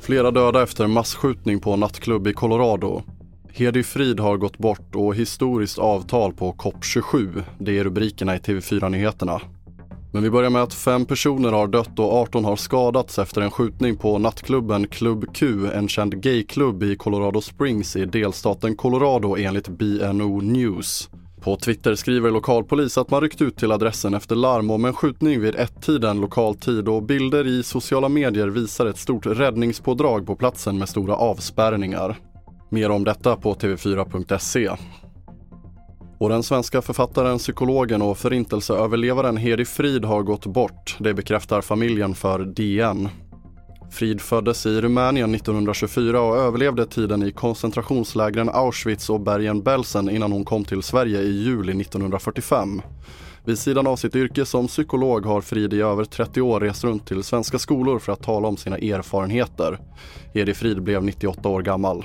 Flera döda efter masskjutning på nattklubb i Colorado. Hedi Frid har gått bort och historiskt avtal på COP27. Det är rubrikerna i TV4-nyheterna. Men vi börjar med att fem personer har dött och 18 har skadats efter en skjutning på nattklubben Club Q, en känd gayklubb i Colorado Springs i delstaten Colorado enligt BNO News. På Twitter skriver lokalpolis att man ryckt ut till adressen efter larm om en skjutning vid ett-tiden lokal tid och bilder i sociala medier visar ett stort räddningspådrag på platsen med stora avspärrningar. Mer om detta på tv4.se. Och den svenska författaren, psykologen och förintelseöverlevaren Hedi Frid har gått bort. Det bekräftar familjen för DN. Frid föddes i Rumänien 1924 och överlevde tiden i koncentrationslägren Auschwitz och Bergen-Belsen innan hon kom till Sverige i juli 1945. Vid sidan av sitt yrke som psykolog har Frid i över 30 år rest runt till svenska skolor för att tala om sina erfarenheter. Hedi Frid blev 98 år gammal.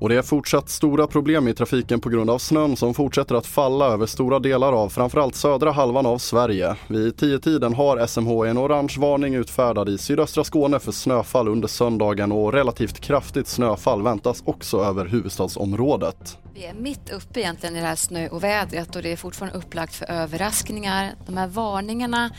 Och det är fortsatt stora problem i trafiken på grund av snön som fortsätter att falla över stora delar av framförallt södra halvan av Sverige. Vid 10-tiden har SMH en orange varning utfärdad i sydöstra Skåne för snöfall under söndagen och relativt kraftigt snöfall väntas också över huvudstadsområdet. Vi är mitt uppe egentligen i det här snöovädret och det är fortfarande upplagt för överraskningar. De här varningarna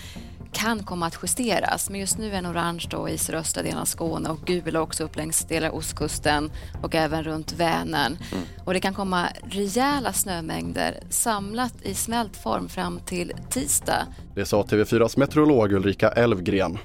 kan komma att justeras. Men just nu är den orange då i sydöstra delen av Skåne och gul också upp längs delar av ostkusten och även runt Vänern. Mm. Och det kan komma rejäla snömängder samlat i smält form fram till tisdag. Det sa TV4s meteorolog Ulrika Elfgren.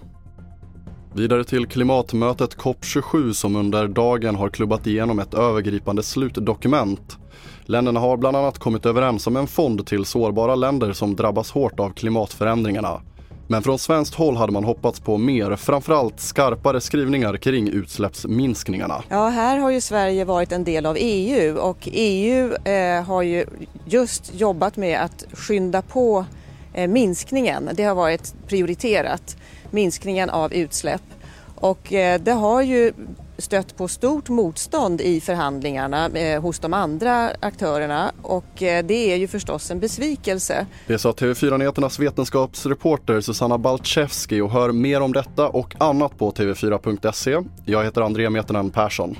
Vidare till klimatmötet COP27 som under dagen har klubbat igenom ett övergripande slutdokument. Länderna har bland annat kommit överens om en fond till sårbara länder som drabbas hårt av klimatförändringarna. Men från svenskt håll hade man hoppats på mer, framförallt skarpare skrivningar kring utsläppsminskningarna. Ja, här har ju Sverige varit en del av EU och EU eh, har ju just jobbat med att skynda på eh, minskningen. Det har varit prioriterat, minskningen av utsläpp. Och eh, det har ju stött på stort motstånd i förhandlingarna eh, hos de andra aktörerna och eh, det är ju förstås en besvikelse. Det sa TV4 Nyheternas vetenskapsreporter Susanna Balczewski och hör mer om detta och annat på tv4.se. Jag heter André Metenen Persson.